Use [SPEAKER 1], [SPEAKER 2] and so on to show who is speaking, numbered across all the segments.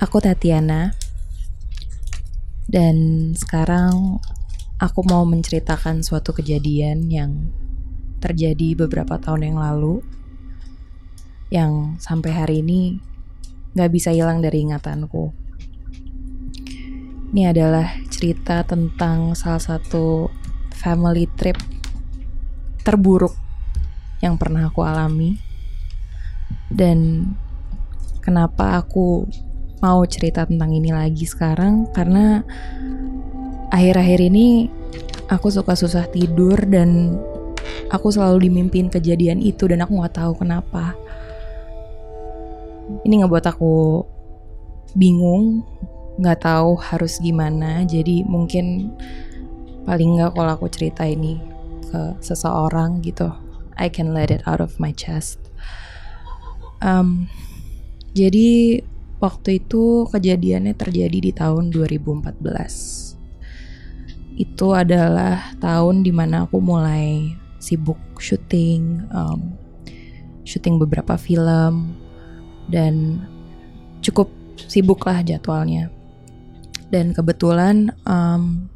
[SPEAKER 1] Aku Tatiana dan sekarang aku mau menceritakan suatu kejadian yang terjadi beberapa tahun yang lalu yang sampai hari ini gak bisa hilang dari ingatanku. Ini adalah cerita tentang salah satu family trip terburuk yang pernah aku alami dan kenapa aku mau cerita tentang ini lagi sekarang karena akhir-akhir ini aku suka susah tidur dan aku selalu dimimpin kejadian itu dan aku nggak tahu kenapa. Ini ngebuat aku bingung nggak tahu harus gimana. Jadi mungkin paling nggak kalau aku cerita ini ke seseorang gitu I can let it out of my chest. Um, jadi waktu itu kejadiannya terjadi di tahun 2014 itu adalah tahun di mana aku mulai sibuk syuting um, syuting beberapa film dan cukup sibuk lah jadwalnya. Dan kebetulan um,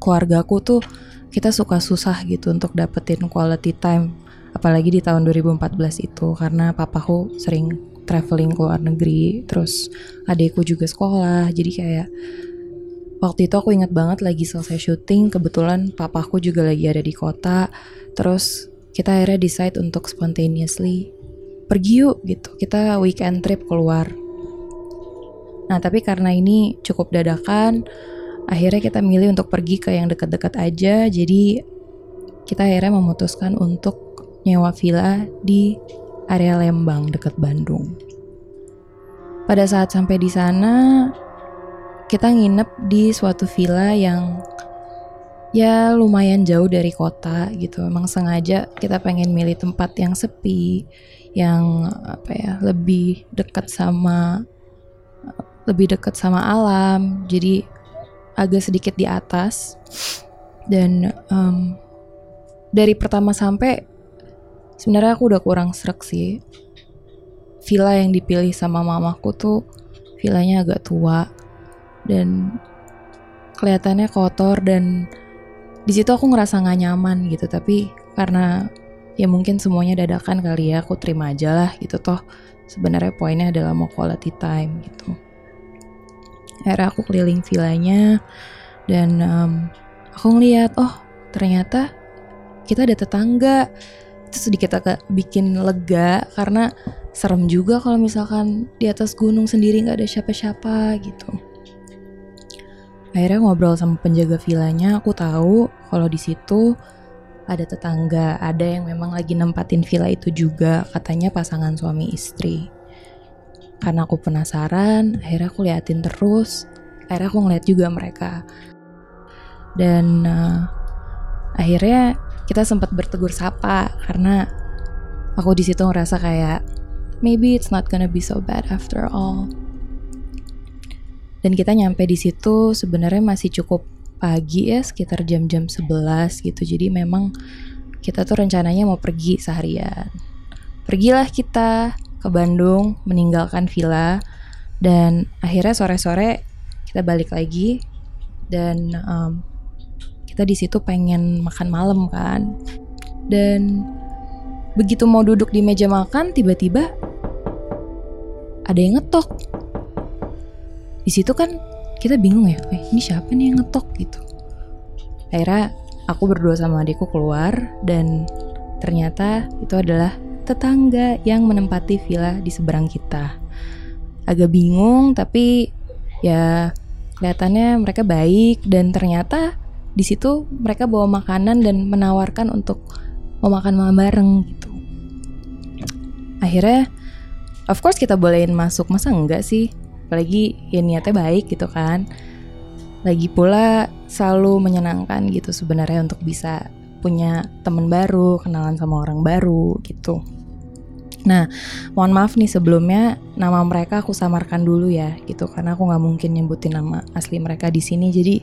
[SPEAKER 1] keluargaku tuh kita suka susah gitu untuk dapetin quality time apalagi di tahun 2014 itu karena papaku sering traveling ke luar negeri terus adekku juga sekolah. Jadi kayak waktu itu aku ingat banget lagi selesai syuting kebetulan papaku juga lagi ada di kota. Terus kita akhirnya decide untuk spontaneously pergi yuk gitu. Kita weekend trip keluar. Nah, tapi karena ini cukup dadakan, akhirnya kita milih untuk pergi ke yang dekat-dekat aja. Jadi kita akhirnya memutuskan untuk nyewa villa di area Lembang dekat Bandung. Pada saat sampai di sana, kita nginep di suatu villa yang ya lumayan jauh dari kota gitu. Emang sengaja kita pengen milih tempat yang sepi, yang apa ya, lebih dekat sama lebih dekat sama alam jadi agak sedikit di atas dan um, dari pertama sampai sebenarnya aku udah kurang serak sih. Villa yang dipilih sama mamaku tuh villanya agak tua dan kelihatannya kotor dan di situ aku ngerasa nggak nyaman gitu. Tapi karena ya mungkin semuanya dadakan kali ya aku terima aja lah gitu toh. Sebenarnya poinnya adalah mau quality time gitu. Akhirnya aku keliling villanya dan um, aku ngeliat oh ternyata kita ada tetangga itu sedikit agak bikin lega karena serem juga kalau misalkan di atas gunung sendiri nggak ada siapa-siapa gitu. Akhirnya ngobrol sama penjaga villanya aku tahu kalau di situ ada tetangga ada yang memang lagi nempatin villa itu juga katanya pasangan suami istri. Karena aku penasaran akhirnya aku liatin terus akhirnya aku ngeliat juga mereka. Dan uh, akhirnya kita sempat bertegur sapa karena aku di situ ngerasa kayak maybe it's not gonna be so bad after all. Dan kita nyampe di situ sebenarnya masih cukup pagi ya sekitar jam-jam 11 gitu. Jadi memang kita tuh rencananya mau pergi seharian. Pergilah kita ke Bandung meninggalkan villa dan akhirnya sore-sore kita balik lagi. Dan um, kita di situ pengen makan malam kan. Dan begitu mau duduk di meja makan tiba-tiba ada yang ngetok. Di situ kan kita bingung ya eh, ini siapa nih yang ngetok? gitu. Akhirnya aku berdua sama adikku keluar dan ternyata itu adalah tetangga yang menempati villa di seberang kita. Agak bingung tapi ya kelihatannya mereka baik dan ternyata di situ mereka bawa makanan dan menawarkan untuk mau makan malam bareng gitu. Akhirnya of course kita bolehin masuk masa enggak sih? Apalagi ya niatnya baik gitu kan. Lagi pula selalu menyenangkan gitu sebenarnya untuk bisa punya teman baru, kenalan sama orang baru gitu. Nah, mohon maaf nih sebelumnya nama mereka aku samarkan dulu ya, gitu karena aku nggak mungkin nyebutin nama asli mereka di sini. Jadi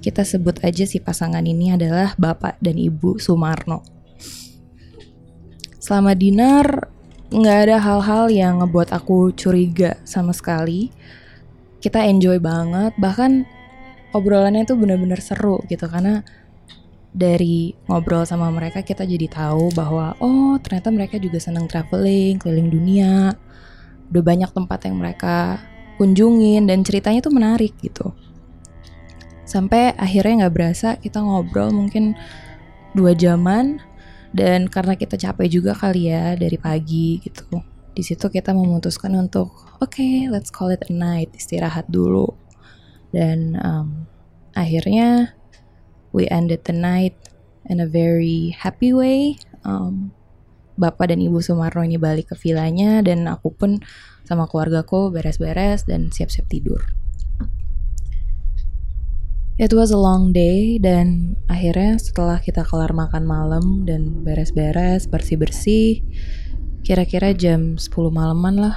[SPEAKER 1] kita sebut aja si pasangan ini adalah Bapak dan Ibu Sumarno. Selama dinner nggak ada hal-hal yang ngebuat aku curiga sama sekali. kita enjoy banget bahkan obrolannya tuh bener-bener seru gitu karena dari ngobrol sama mereka kita jadi tahu bahwa oh ternyata mereka juga senang traveling keliling dunia. Udah banyak tempat yang mereka kunjungin dan ceritanya tuh menarik gitu. Sampai akhirnya nggak berasa kita ngobrol mungkin dua jaman dan karena kita capek juga kali ya dari pagi gitu. Di situ kita memutuskan untuk oke okay, let's call it a night istirahat dulu. Dan um, akhirnya we ended the night in a very happy way. Um, Bapak dan Ibu Sumarno ini balik ke vilanya dan aku pun sama keluargaku beres-beres dan siap-siap tidur. It was a long day dan akhirnya setelah kita kelar makan malam dan beres-beres, bersih-bersih, kira-kira jam 10 malaman lah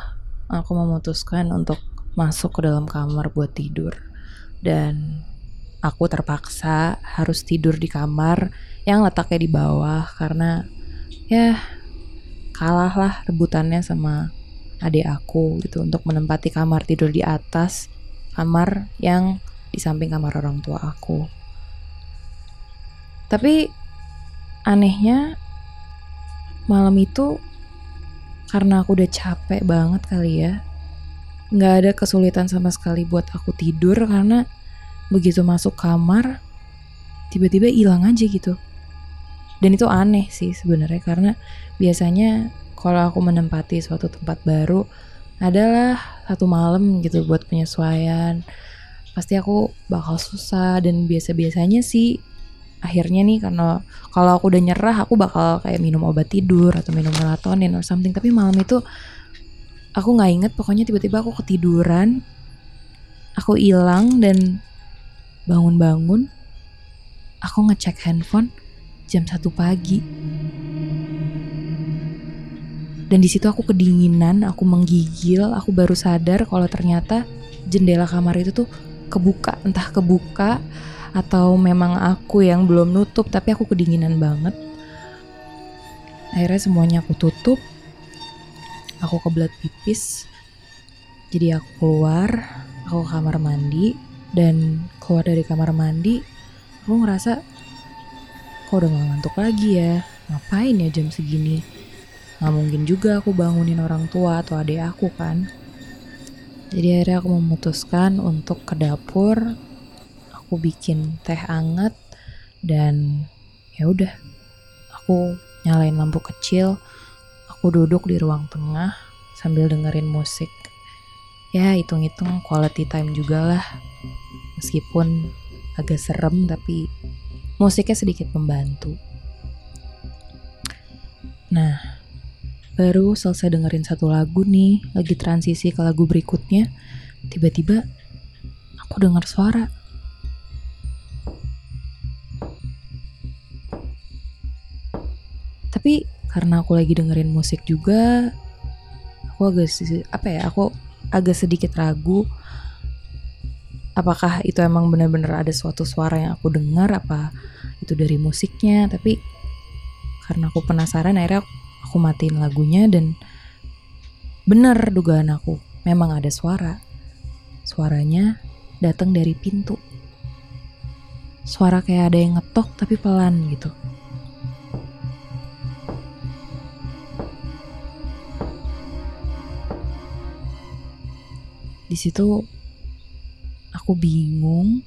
[SPEAKER 1] aku memutuskan untuk masuk ke dalam kamar buat tidur. Dan aku terpaksa harus tidur di kamar yang letaknya di bawah karena ya kalahlah rebutannya sama adik aku gitu untuk menempati kamar tidur di atas kamar yang di samping kamar orang tua aku. Tapi anehnya malam itu karena aku udah capek banget kali ya nggak ada kesulitan sama sekali buat aku tidur karena begitu masuk kamar tiba-tiba hilang aja gitu. Dan itu aneh sih sebenarnya karena biasanya kalau aku menempati suatu tempat baru adalah satu malam gitu buat penyesuaian. Pasti aku bakal susah dan biasa-biasanya sih akhirnya nih karena kalau aku udah nyerah aku bakal kayak minum obat tidur atau minum melatonin or something. Tapi malam itu aku nggak inget pokoknya tiba-tiba aku ketiduran aku hilang dan Bangun-bangun, aku ngecek handphone jam satu pagi. Dan di situ aku kedinginan, aku menggigil, aku baru sadar kalau ternyata jendela kamar itu tuh kebuka, entah kebuka atau memang aku yang belum nutup, tapi aku kedinginan banget. Akhirnya semuanya aku tutup, aku kebelat pipis, jadi aku keluar, aku ke kamar mandi, dan keluar dari kamar mandi aku ngerasa kok udah gak ngantuk lagi ya? Ngapain ya jam segini? Gak mungkin juga aku bangunin orang tua atau adik aku kan. Jadi akhirnya aku memutuskan untuk ke dapur aku bikin teh anget dan ya udah aku nyalain lampu kecil aku duduk di ruang tengah sambil dengerin musik ya hitung-hitung quality time juga lah Meskipun agak serem tapi musiknya sedikit membantu. Nah, baru selesai dengerin satu lagu nih, lagi transisi ke lagu berikutnya, tiba-tiba aku dengar suara. Tapi karena aku lagi dengerin musik juga, aku agak apa ya, aku agak sedikit ragu apakah itu emang benar-benar ada suatu suara yang aku dengar apa itu dari musiknya tapi karena aku penasaran akhirnya aku matiin lagunya dan benar dugaan aku memang ada suara. Suaranya datang dari pintu. Suara kayak ada yang ngetok tapi pelan gitu di situ Aku bingung.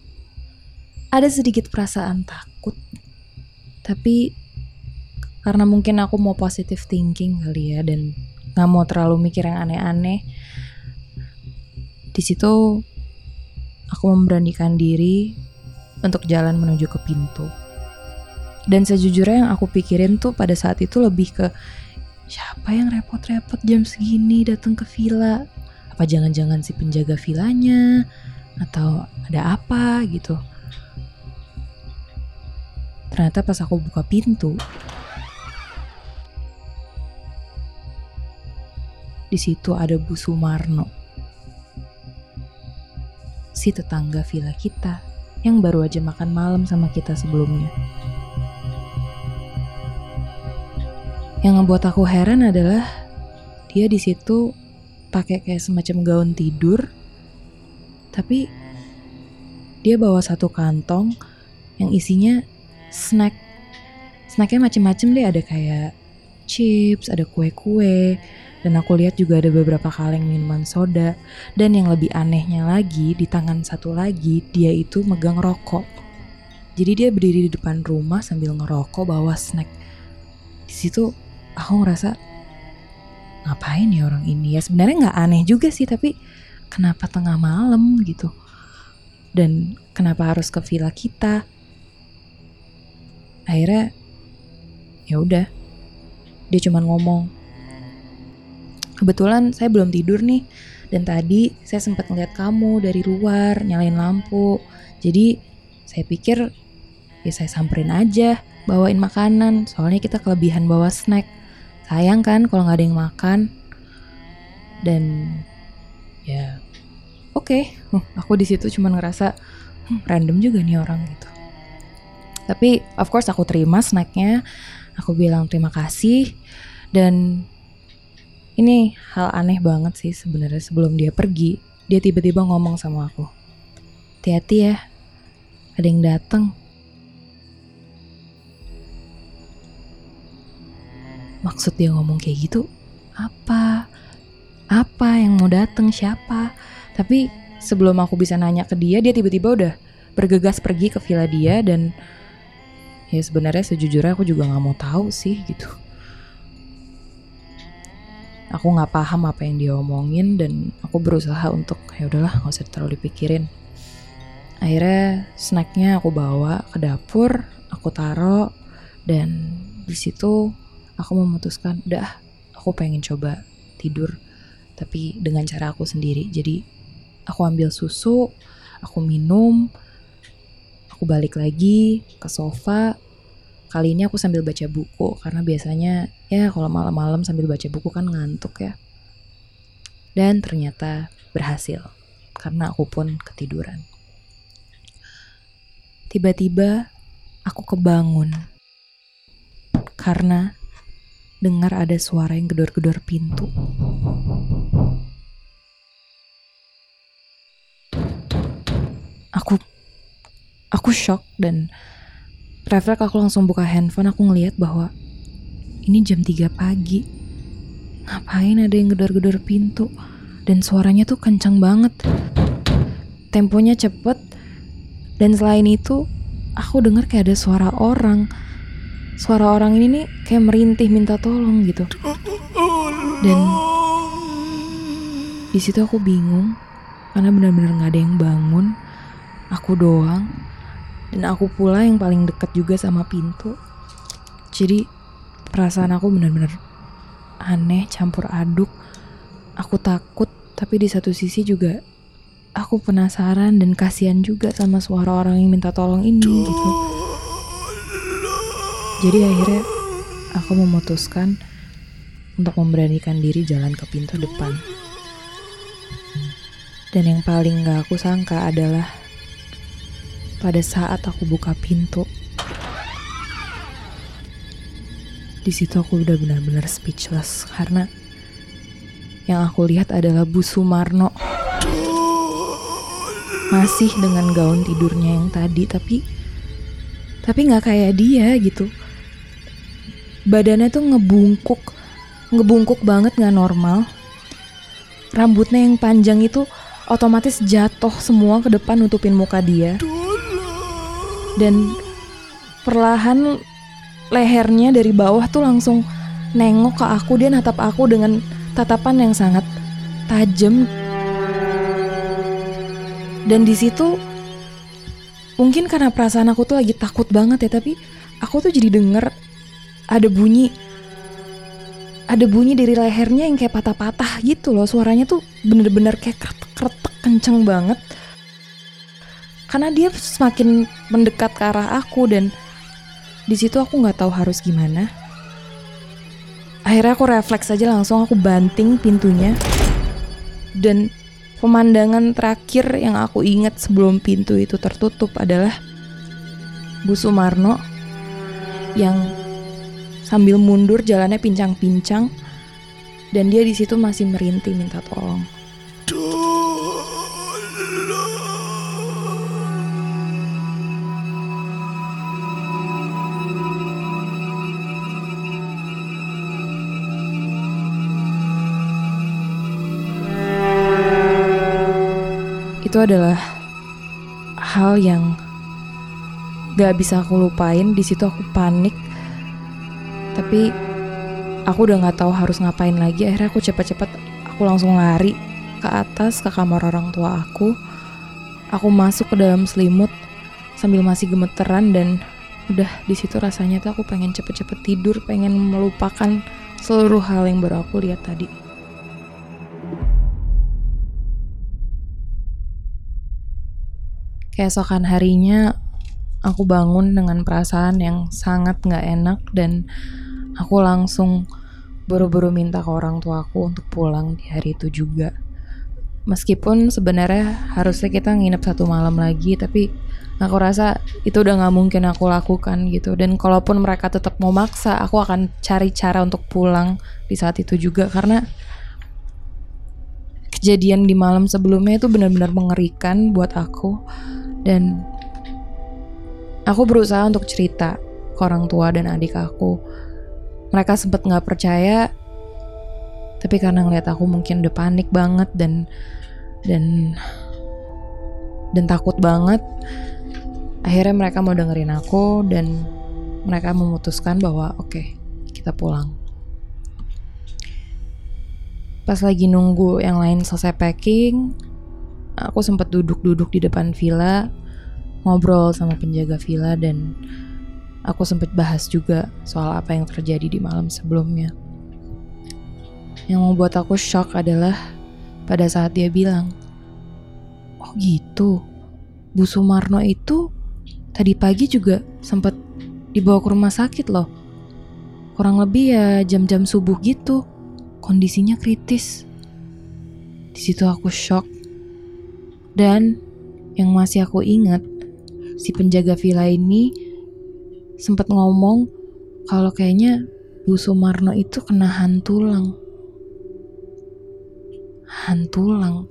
[SPEAKER 1] Ada sedikit perasaan takut. Tapi karena mungkin aku mau positive thinking kali ya dan nggak mau terlalu mikir yang aneh-aneh. Di situ aku memberanikan diri untuk jalan menuju ke pintu. Dan sejujurnya yang aku pikirin tuh pada saat itu lebih ke siapa yang repot-repot jam segini datang ke villa? Apa jangan-jangan si penjaga villanya? atau ada apa gitu. Ternyata pas aku buka pintu, di situ ada Bu Sumarno, si tetangga villa kita yang baru aja makan malam sama kita sebelumnya. Yang ngebuat aku heran adalah dia di situ pakai kayak semacam gaun tidur tapi dia bawa satu kantong yang isinya snack. Snacknya macem-macem deh, ada kayak chips, ada kue-kue, dan aku lihat juga ada beberapa kaleng minuman soda. Dan yang lebih anehnya lagi, di tangan satu lagi, dia itu megang rokok. Jadi dia berdiri di depan rumah sambil ngerokok bawa snack. Di situ aku ngerasa ngapain ya orang ini? Ya sebenarnya nggak aneh juga sih tapi kenapa tengah malam gitu? Dan kenapa harus ke villa kita? Akhirnya ya udah. Dia cuma ngomong kebetulan saya belum tidur nih dan tadi saya sempat ngeliat kamu dari luar nyalain lampu. Jadi saya pikir ya saya samperin aja bawain makanan soalnya kita kelebihan bawa snack sayang kan kalau nggak ada yang makan. Dan ya oke. Okay. aku di situ cuma ngerasa hm, random juga nih orang gitu. Tapi of course aku terima snacknya. Aku bilang terima kasih. Dan ini hal aneh banget sih sebenarnya sebelum dia pergi. Dia tiba-tiba ngomong sama aku hati-hati ya ada yang datang maksud dia ngomong kayak gitu apa? Apa yang mau datang siapa? Tapi sebelum aku bisa nanya ke dia dia tiba-tiba udah bergegas pergi ke villa dia dan ya sebenarnya sejujurnya aku juga nggak mau tahu sih gitu. Aku nggak paham apa yang dia omongin dan aku berusaha untuk ya udahlah nggak usah terlalu dipikirin. Akhirnya snacknya aku bawa ke dapur aku taro dan di situ aku memutuskan udah aku pengen coba tidur tapi dengan cara aku sendiri. Jadi aku ambil susu aku minum aku balik lagi ke sofa. Kali ini aku sambil baca buku karena biasanya ya kalau malam-malam sambil baca buku kan ngantuk ya. Dan ternyata berhasil karena aku pun ketiduran. Tiba-tiba aku kebangun. Karena dengar ada suara yang gedor-gedor pintu. Aku aku shock dan refleks aku langsung buka handphone aku ngeliat bahwa ini jam 3 pagi. Ngapain ada yang gedor-gedor pintu dan suaranya tuh kencang banget. Temponya cepet dan selain itu aku dengar kayak ada suara orang suara orang ini nih kayak merintih minta tolong gitu. Dan di situ aku bingung karena benar-benar nggak ada yang bangun aku doang dan aku pula yang paling dekat juga sama pintu. Jadi perasaan aku benar-benar aneh campur aduk. Aku takut tapi di satu sisi juga aku penasaran dan kasihan juga sama suara orang yang minta tolong ini gitu jadi akhirnya aku memutuskan untuk memberanikan diri jalan ke pintu depan. Dan yang paling gak aku sangka adalah pada saat aku buka pintu, di situ aku udah benar-benar speechless karena yang aku lihat adalah Bu Sumarno masih dengan gaun tidurnya yang tadi tapi tapi nggak kayak dia gitu badannya tuh ngebungkuk ngebungkuk banget nggak normal. Rambutnya yang panjang itu otomatis jatuh semua ke depan nutupin muka dia. Dan perlahan lehernya dari bawah tuh langsung nengok ke aku dia natap aku dengan tatapan yang sangat tajam. Dan di situ mungkin karena perasaan aku tuh lagi takut banget ya tapi aku tuh jadi denger ada bunyi. Ada bunyi dari lehernya yang kayak patah-patah gitu loh. Suaranya tuh bener-bener kayak kretek-kretek kenceng banget. Karena dia semakin mendekat ke arah aku dan di situ aku nggak tahu harus gimana. Akhirnya aku refleks aja langsung aku banting pintunya. Dan pemandangan terakhir yang aku ingat sebelum pintu itu tertutup adalah Bu Sumarno yang Sambil mundur jalannya pincang-pincang dan dia di situ masih merintih minta tolong. Itu adalah hal yang gak bisa aku lupain. Di situ aku panik tapi aku udah nggak tahu harus ngapain lagi. Akhirnya aku cepet-cepet aku langsung lari ke atas ke kamar orang tua aku. Aku masuk ke dalam selimut sambil masih gemeteran dan udah di situ rasanya tuh aku pengen cepet-cepet tidur, pengen melupakan seluruh hal yang baru aku lihat tadi. Keesokan harinya aku bangun dengan perasaan yang sangat gak enak dan aku langsung buru-buru minta ke orang tua aku untuk pulang di hari itu juga. Meskipun sebenarnya harusnya kita nginep satu malam lagi, tapi aku rasa itu udah gak mungkin aku lakukan gitu. Dan kalaupun mereka tetap mau maksa, aku akan cari cara untuk pulang di saat itu juga karena kejadian di malam sebelumnya itu benar-benar mengerikan buat aku dan aku berusaha untuk cerita ke orang tua dan adik aku. Mereka sempat nggak percaya, tapi karena ngeliat aku mungkin udah panik banget dan dan dan takut banget, akhirnya mereka mau dengerin aku dan mereka memutuskan bahwa oke okay, kita pulang. Pas lagi nunggu yang lain selesai packing, aku sempat duduk-duduk di depan villa ngobrol sama penjaga villa dan aku sempat bahas juga soal apa yang terjadi di malam sebelumnya. Yang membuat aku shock adalah pada saat dia bilang, "Oh gitu, Bu Sumarno itu tadi pagi juga sempat dibawa ke rumah sakit loh. Kurang lebih ya jam-jam subuh gitu. Kondisinya kritis." Di situ aku shock dan yang masih aku ingat, si penjaga villa ini sempat ngomong kalau kayaknya Bu Sumarno itu kena hantulang. Hantulang.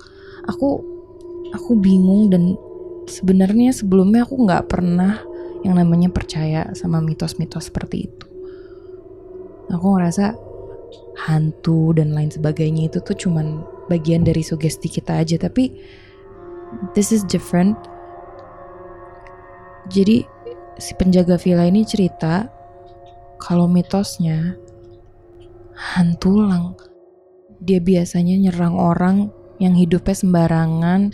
[SPEAKER 1] Aku aku bingung dan sebenarnya sebelumnya aku nggak pernah yang namanya percaya sama mitos-mitos seperti itu. Aku ngerasa hantu dan lain sebagainya itu tuh cuman bagian dari sugesti kita aja tapi this is different. Jadi si penjaga villa ini cerita kalau mitosnya hantu lang. Dia biasanya nyerang orang yang hidupnya sembarangan,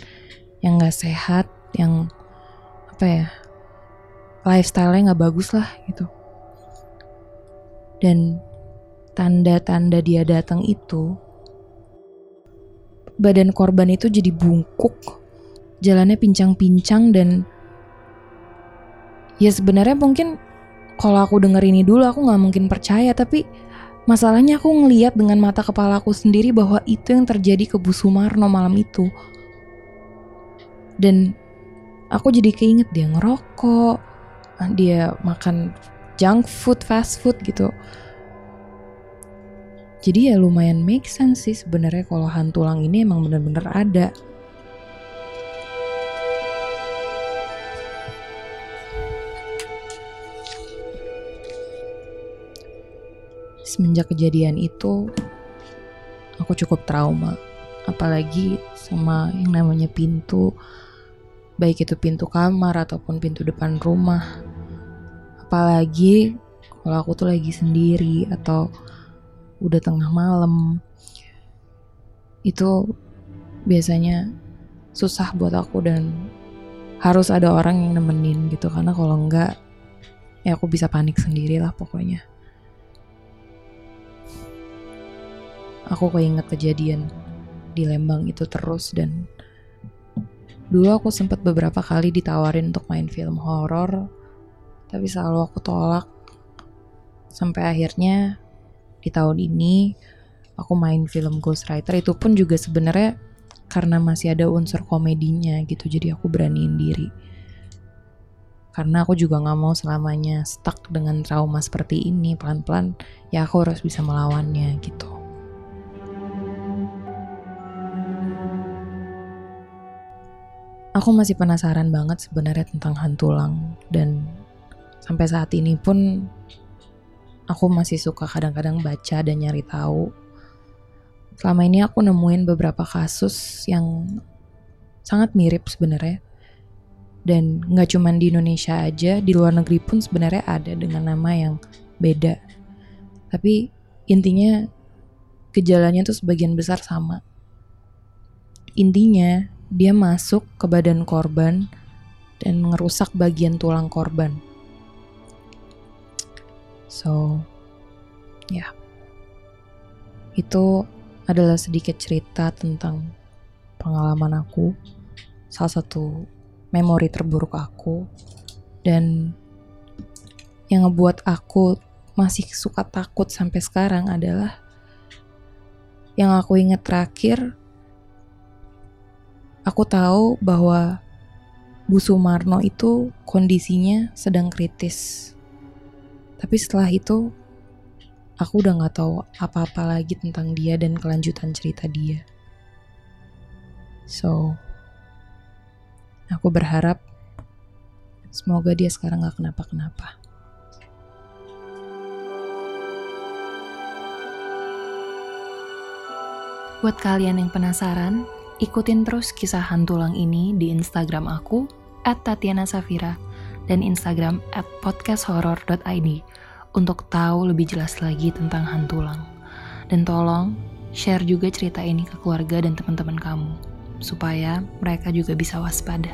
[SPEAKER 1] yang gak sehat, yang apa ya, lifestyle-nya gak bagus lah gitu. Dan tanda-tanda dia datang itu, badan korban itu jadi bungkuk jalannya pincang-pincang dan ya sebenarnya mungkin kalau aku denger ini dulu aku nggak mungkin percaya tapi masalahnya aku ngeliat dengan mata kepala aku sendiri bahwa itu yang terjadi ke Bu Sumarno malam itu. Dan aku jadi keinget dia ngerokok dia makan junk food fast food gitu. Jadi ya lumayan make sense sih sebenarnya kalau hantu lang ini emang bener-bener ada semenjak kejadian itu aku cukup trauma. Apalagi sama yang namanya pintu. Baik itu pintu kamar ataupun pintu depan rumah. Apalagi kalau aku tuh lagi sendiri atau udah tengah malam. Itu biasanya susah buat aku dan harus ada orang yang nemenin gitu. Karena kalau enggak ya aku bisa panik sendiri lah pokoknya aku keinget kejadian di Lembang itu terus dan dulu aku sempat beberapa kali ditawarin untuk main film horor tapi selalu aku tolak. Sampai akhirnya di tahun ini aku main film Ghostwriter itu pun juga sebenarnya karena masih ada unsur komedinya gitu jadi aku beraniin diri. Karena aku juga nggak mau selamanya stuck dengan trauma seperti ini pelan-pelan ya aku harus bisa melawannya gitu aku masih penasaran banget sebenarnya tentang hantulang dan sampai saat ini pun aku masih suka kadang-kadang baca dan nyari tahu. Selama ini aku nemuin beberapa kasus yang sangat mirip sebenarnya. Dan nggak cuma di Indonesia aja, di luar negeri pun sebenarnya ada dengan nama yang beda. Tapi intinya gejalanya tuh sebagian besar sama. Intinya dia masuk ke badan korban dan ngerusak bagian tulang korban. So, ya. Yeah. Itu adalah sedikit cerita tentang pengalaman aku. Salah satu memori terburuk aku dan yang ngebuat aku masih suka takut sampai sekarang adalah yang aku ingat terakhir aku tahu bahwa Bu Sumarno itu kondisinya sedang kritis. Tapi setelah itu aku udah gak tahu apa-apa lagi tentang dia dan kelanjutan cerita dia. So, Aku berharap semoga dia sekarang gak kenapa-kenapa. Buat kalian yang penasaran, ikutin terus kisah hantulang ini di Instagram aku, at Tatiana Safira, dan Instagram podcasthorror.id untuk tahu lebih jelas lagi tentang hantulang. Dan tolong, share juga cerita ini ke keluarga dan teman-teman kamu supaya mereka juga bisa waspada.